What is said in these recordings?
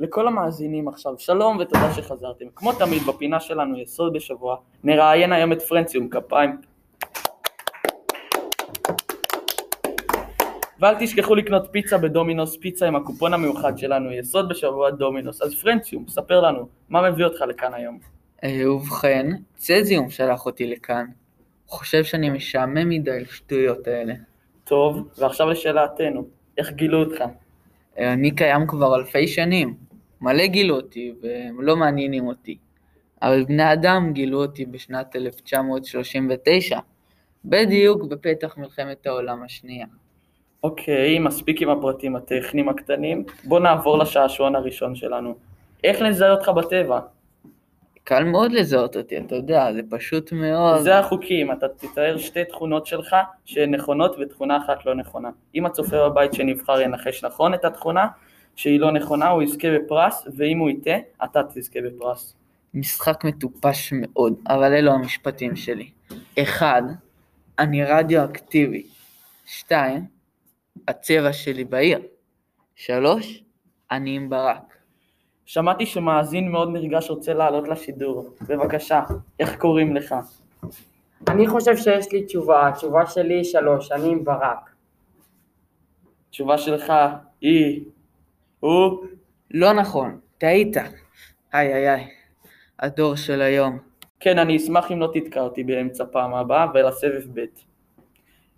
לכל המאזינים עכשיו, שלום ותודה שחזרתם. כמו תמיד בפינה שלנו יסוד בשבוע, נראיין היום את פרנציום, כפיים. ואל תשכחו לקנות פיצה בדומינוס, פיצה עם הקופון המיוחד שלנו, יסוד בשבוע דומינוס. אז פרנציום, ספר לנו, מה מביא אותך לכאן היום? אה, ובכן, צזיום שלח אותי לכאן. הוא חושב שאני משעמם מדי לשטויות האלה. טוב, ועכשיו לשאלתנו, איך גילו אותך? אה, אני קיים כבר אלפי שנים. מלא גילו אותי, והם לא מעניינים אותי. אבל בני אדם גילו אותי בשנת 1939, בדיוק בפתח מלחמת העולם השנייה. אוקיי, מספיק עם הפרטים הטכניים הקטנים. בוא נעבור לשעשועון הראשון שלנו. איך נזהה אותך בטבע? קל מאוד לזהות אותי, אתה יודע, זה פשוט מאוד. זה החוקים, אתה תתאר שתי תכונות שלך שהן נכונות ותכונה אחת לא נכונה. אם הצופה בבית שנבחר ינחש נכון את התכונה שהיא לא נכונה, הוא יזכה בפרס, ואם הוא יטעה, אתה תזכה בפרס. משחק מטופש מאוד, אבל אלו המשפטים שלי. אחד, אני רדיואקטיבי. שתיים, הצבע שלי בעיר. שלוש, אני עם ברק. שמעתי שמאזין מאוד נרגש רוצה לעלות לשידור. בבקשה, איך קוראים לך? אני חושב שיש לי תשובה, התשובה שלי היא שלוש, אני עם ברק. תשובה שלך היא... הוא... לא נכון, טעית. איי איי איי, הדור של היום. כן, אני אשמח אם לא תתקע אותי באמצע פעם הבאה ולסבב ב'.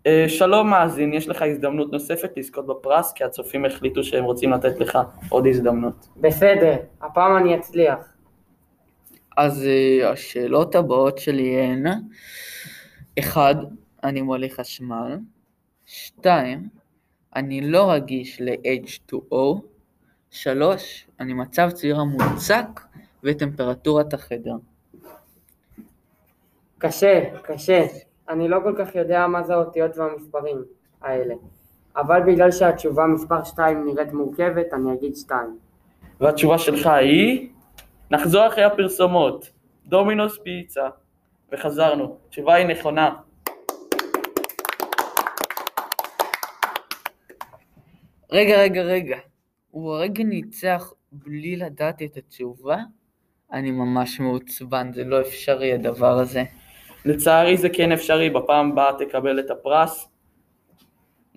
אה, שלום מאזין, יש לך הזדמנות נוספת לזכות בפרס, כי הצופים החליטו שהם רוצים לתת לך עוד הזדמנות. בסדר, הפעם אני אצליח. אז אה, השאלות הבאות שלי הן, אחד, אני מוליך חשמל, שתיים, אני לא רגיש ל-H2O, שלוש, אני מצב צבירה מוצק וטמפרטורת החדר. קשה, קשה. אני לא כל כך יודע מה זה האותיות והמספרים האלה. אבל בגלל שהתשובה מספר 2 נראית מורכבת, אני אגיד 2. והתשובה שלך היא? נחזור אחרי הפרסומות. דומינוס פיצה. וחזרנו. התשובה היא נכונה. רגע, רגע, רגע. הוא הרגע ניצח בלי לדעת את התשובה? אני ממש מעוצבן, זה לא אפשרי הדבר הזה. לצערי זה כן אפשרי, בפעם הבאה תקבל את הפרס.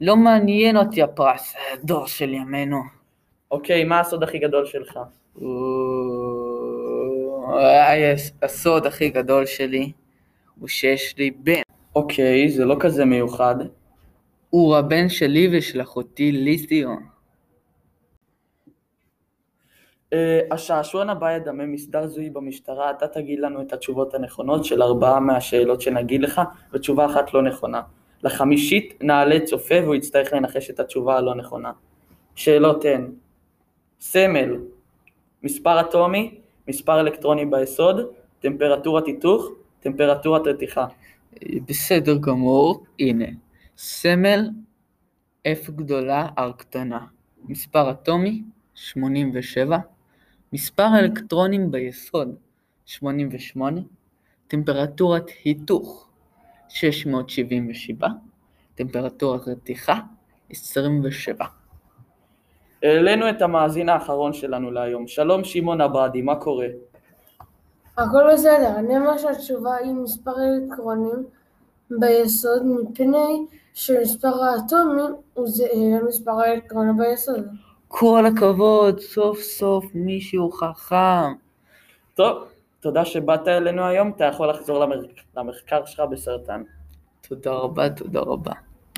לא מעניין אותי הפרס, דור של ימינו. אוקיי, מה הסוד הכי גדול שלך? הסוד הכי גדול שלי הוא שיש לי בן. אוקיי, זה לא כזה מיוחד. הוא הבן שלי ושל אחותי ליסיון. Uh, השעשועון הבא ידמה מסדר זוהי במשטרה, אתה תגיד לנו את התשובות הנכונות של ארבעה מהשאלות שנגיד לך, ותשובה אחת לא נכונה. לחמישית נעלה צופה והוא יצטרך לנחש את התשובה הלא נכונה. שאלות הן סמל, מספר אטומי, מספר אלקטרוני ביסוד, טמפרטורת היתוך, טמפרטורת רתיחה. בסדר גמור, הנה. סמל F גדולה R קטנה. מספר אטומי 87. מספר האלקטרונים ביסוד 88. טמפרטורת היתוך 677. טמפרטורת רתיחה 27. העלינו את המאזין האחרון שלנו להיום. שלום שמעון עבאדי, מה קורה? הכל בסדר, אני אומר שהתשובה היא מספר אלקטרונים ביסוד מפני שמספר האטומים הוא זהה למספר האלקטרונים ביסוד. כל הכבוד, סוף סוף מישהו חכם. טוב, תודה שבאת אלינו היום, אתה יכול לחזור למחקר שלך בסרטן. תודה רבה, תודה רבה.